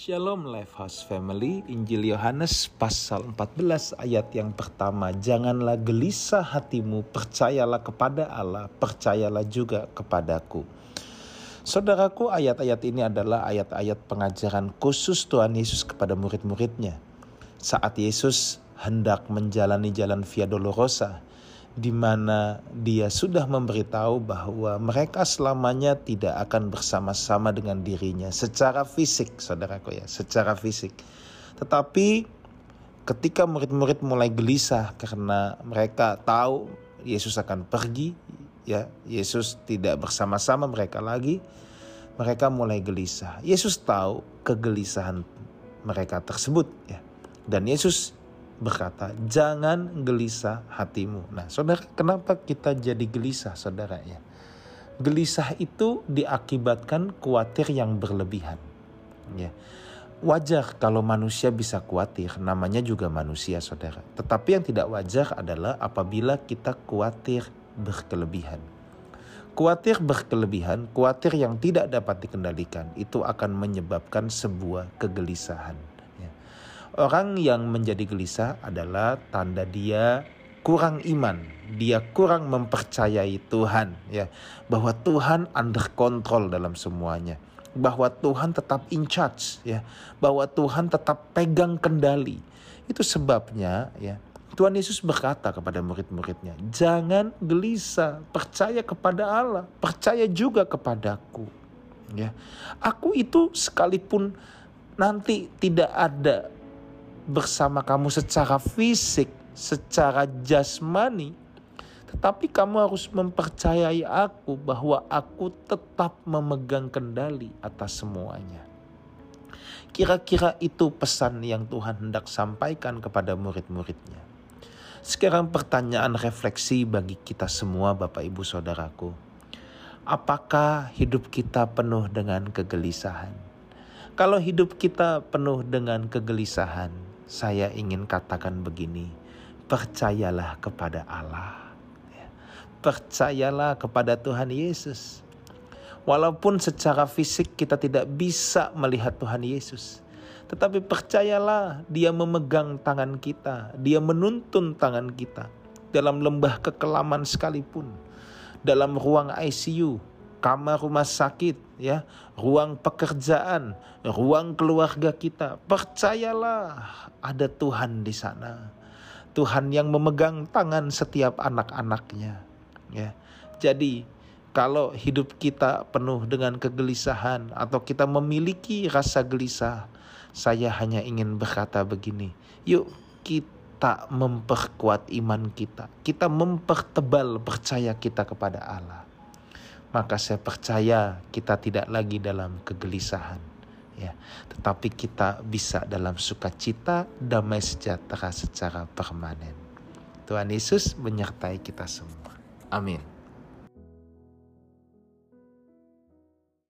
Shalom Lifehouse Family, Injil Yohanes pasal 14 ayat yang pertama. Janganlah gelisah hatimu, percayalah kepada Allah, percayalah juga kepadaku. Saudaraku, ayat-ayat ini adalah ayat-ayat pengajaran khusus Tuhan Yesus kepada murid-muridnya. Saat Yesus hendak menjalani jalan Via Dolorosa, di mana dia sudah memberitahu bahwa mereka selamanya tidak akan bersama-sama dengan dirinya secara fisik, saudaraku ya, secara fisik. Tetapi ketika murid-murid mulai gelisah karena mereka tahu Yesus akan pergi, ya, Yesus tidak bersama-sama mereka lagi, mereka mulai gelisah. Yesus tahu kegelisahan mereka tersebut, ya. Dan Yesus berkata, "Jangan gelisah hatimu." Nah, Saudara, kenapa kita jadi gelisah, Saudara ya? Gelisah itu diakibatkan khawatir yang berlebihan. Ya. Wajar kalau manusia bisa khawatir, namanya juga manusia, Saudara. Tetapi yang tidak wajar adalah apabila kita khawatir berkelebihan. Khawatir berkelebihan, khawatir yang tidak dapat dikendalikan, itu akan menyebabkan sebuah kegelisahan Orang yang menjadi gelisah adalah tanda dia kurang iman, dia kurang mempercayai Tuhan ya, bahwa Tuhan under control dalam semuanya, bahwa Tuhan tetap in charge ya, bahwa Tuhan tetap pegang kendali. Itu sebabnya ya, Tuhan Yesus berkata kepada murid-muridnya, "Jangan gelisah, percaya kepada Allah, percaya juga kepadaku." Ya. Aku itu sekalipun nanti tidak ada bersama kamu secara fisik, secara jasmani, tetapi kamu harus mempercayai aku bahwa aku tetap memegang kendali atas semuanya. Kira-kira itu pesan yang Tuhan hendak sampaikan kepada murid-muridnya. Sekarang pertanyaan refleksi bagi kita semua Bapak Ibu Saudaraku. Apakah hidup kita penuh dengan kegelisahan? Kalau hidup kita penuh dengan kegelisahan, saya ingin katakan begini, percayalah kepada Allah. Ya. Percayalah kepada Tuhan Yesus. Walaupun secara fisik kita tidak bisa melihat Tuhan Yesus, tetapi percayalah Dia memegang tangan kita, Dia menuntun tangan kita dalam lembah kekelaman sekalipun, dalam ruang ICU, kamar rumah sakit, ya, ruang pekerjaan, ruang keluarga kita. Percayalah ada Tuhan di sana. Tuhan yang memegang tangan setiap anak-anaknya, ya. Jadi, kalau hidup kita penuh dengan kegelisahan atau kita memiliki rasa gelisah, saya hanya ingin berkata begini, yuk kita memperkuat iman kita. Kita mempertebal percaya kita kepada Allah maka saya percaya kita tidak lagi dalam kegelisahan ya. Tetapi kita bisa dalam sukacita damai sejahtera secara permanen. Tuhan Yesus menyertai kita semua. Amin